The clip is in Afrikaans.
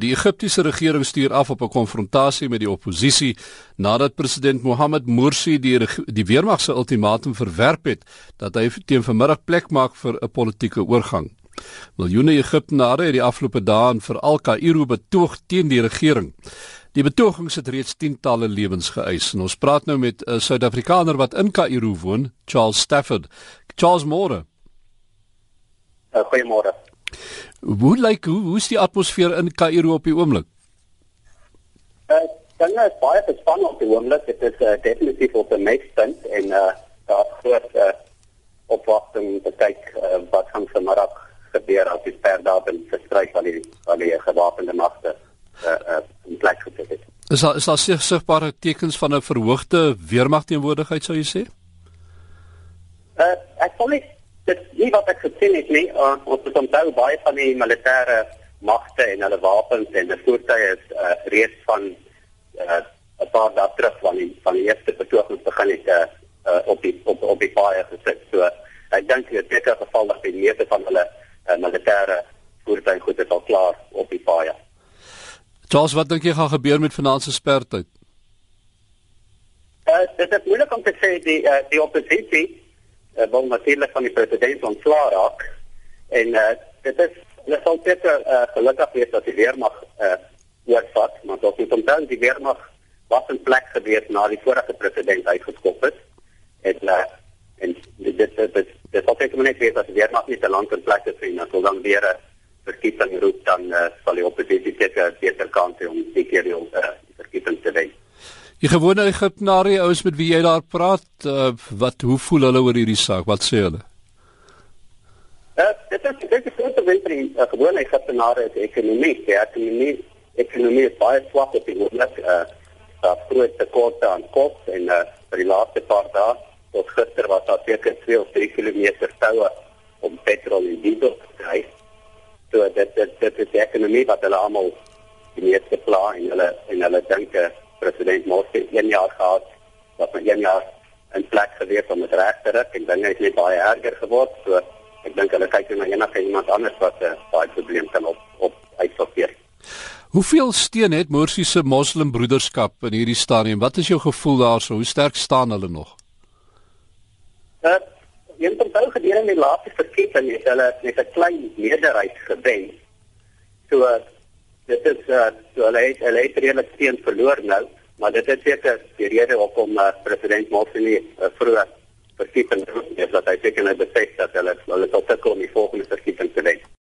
Die Egiptiese regering stuur af op 'n konfrontasie met die oppositie nadat president Mohamed Morsi die die weermag se ultimatum verwerp het dat hy teen vanmiddag plek maak vir 'n politieke oorgang. Miljoene Egiptenare het die afgelope dae in veral Kaïro betoog teen die regering. Die betogings het reeds tientalle lewens geëis en ons praat nou met 'n Suid-Afrikaner wat in Kaïro woon, Charles Stafford. Charles Moore. Uh, Goeiemôre. Hoe lyk hoe hoe's die atmosfeer in Kaïro op die oomblik? Uh, dan is baie gespanne op die oomblik. Dit is uh, definitief op 'n meetpunt en uh, daar groot uh, opwagting te kyk uh, wat gaan vanmiddag gebeur as die sperdatum verstryk van die van die gewapende magte uh, uh, in plek gesit het. Is daar is daar sigbare tekens van 'n verhoogde weermagteenwoordigheid sou jy sê? Uh, ek sal nie dit nie wat ek gesien het nie. Uh, ons het onthou baie van die militêre magte en hulle wapens en die voertuie is uh, reeds van uh, 'n paar dae terug van die van die eerste betogings begin het uh, uh, op die op op die paaie gesit. So ek dink dit is 'n geval dat die meeste van hulle uh, militêre voertuie goed is al klaar op die paaie. Charles, wat dink jy gaan gebeur met finansiële spertyd? Uh, dit is moeilik om te sê die uh, die oppositie uh, wil natuurlik van die president ontslaa raak. En uh, dit is dit sal dit uh, gelukkig wees dat die weermag uh, oorvat maar dit moet onthou die weermag was in plek gewees na die vorige president uitgeskop is en uh, en dit dit dit dit dit sal net net wees dat die weermag nie te lank in plek is nie dan dan weer 'n verkiesing roep dan uh, sal die oppositie seker beter kans hê om die keer die, uh, die verkiesing te wen Die gewone Egiptenare ouens met wie jy daar praat, uh, wat hoe voel hulle oor hierdie saak? Wat sê hulle? Uh, dit is dit is groot probleem vir die uh, gewone Egiptenare se ekonomie. Die ekonomie ekonomie is baie swak op die oomblik. Uh, daar groot tekorte aan kos en uh, die laaste paar dae tot gister was daar seker 2 of 3 km toue om petrol en diesel te kry. So dit dit dit is die ekonomie wat hulle almal die meeste pla en hulle en hulle dink president Morsi een jaar gehad wat een jaar in plek gewees om dit reg te ruk en dinge het net baie erger geword so ek dink hulle kyk na enige iemand anders wat 'n uh, baie probleem kan op op uitsorteer. Hoeveel steun het Morsi se moslimbroederskap in hierdie stadium? Wat is jou gevoel daarso? Hoe sterk staan hulle nog? Uh, een van die gedurende die laaste verkiesing het hulle net 'n klein meerderheid gewen. So uh, dit is uh hulle het hulle het redelik steun verloor nou, maar dit is seker die rede hoekom uh, president Morsi nie uh, vroeër verkiesing het, dat hy seker net besef dat hulle hulle sal sukkel om die volgende verkiesing te wen.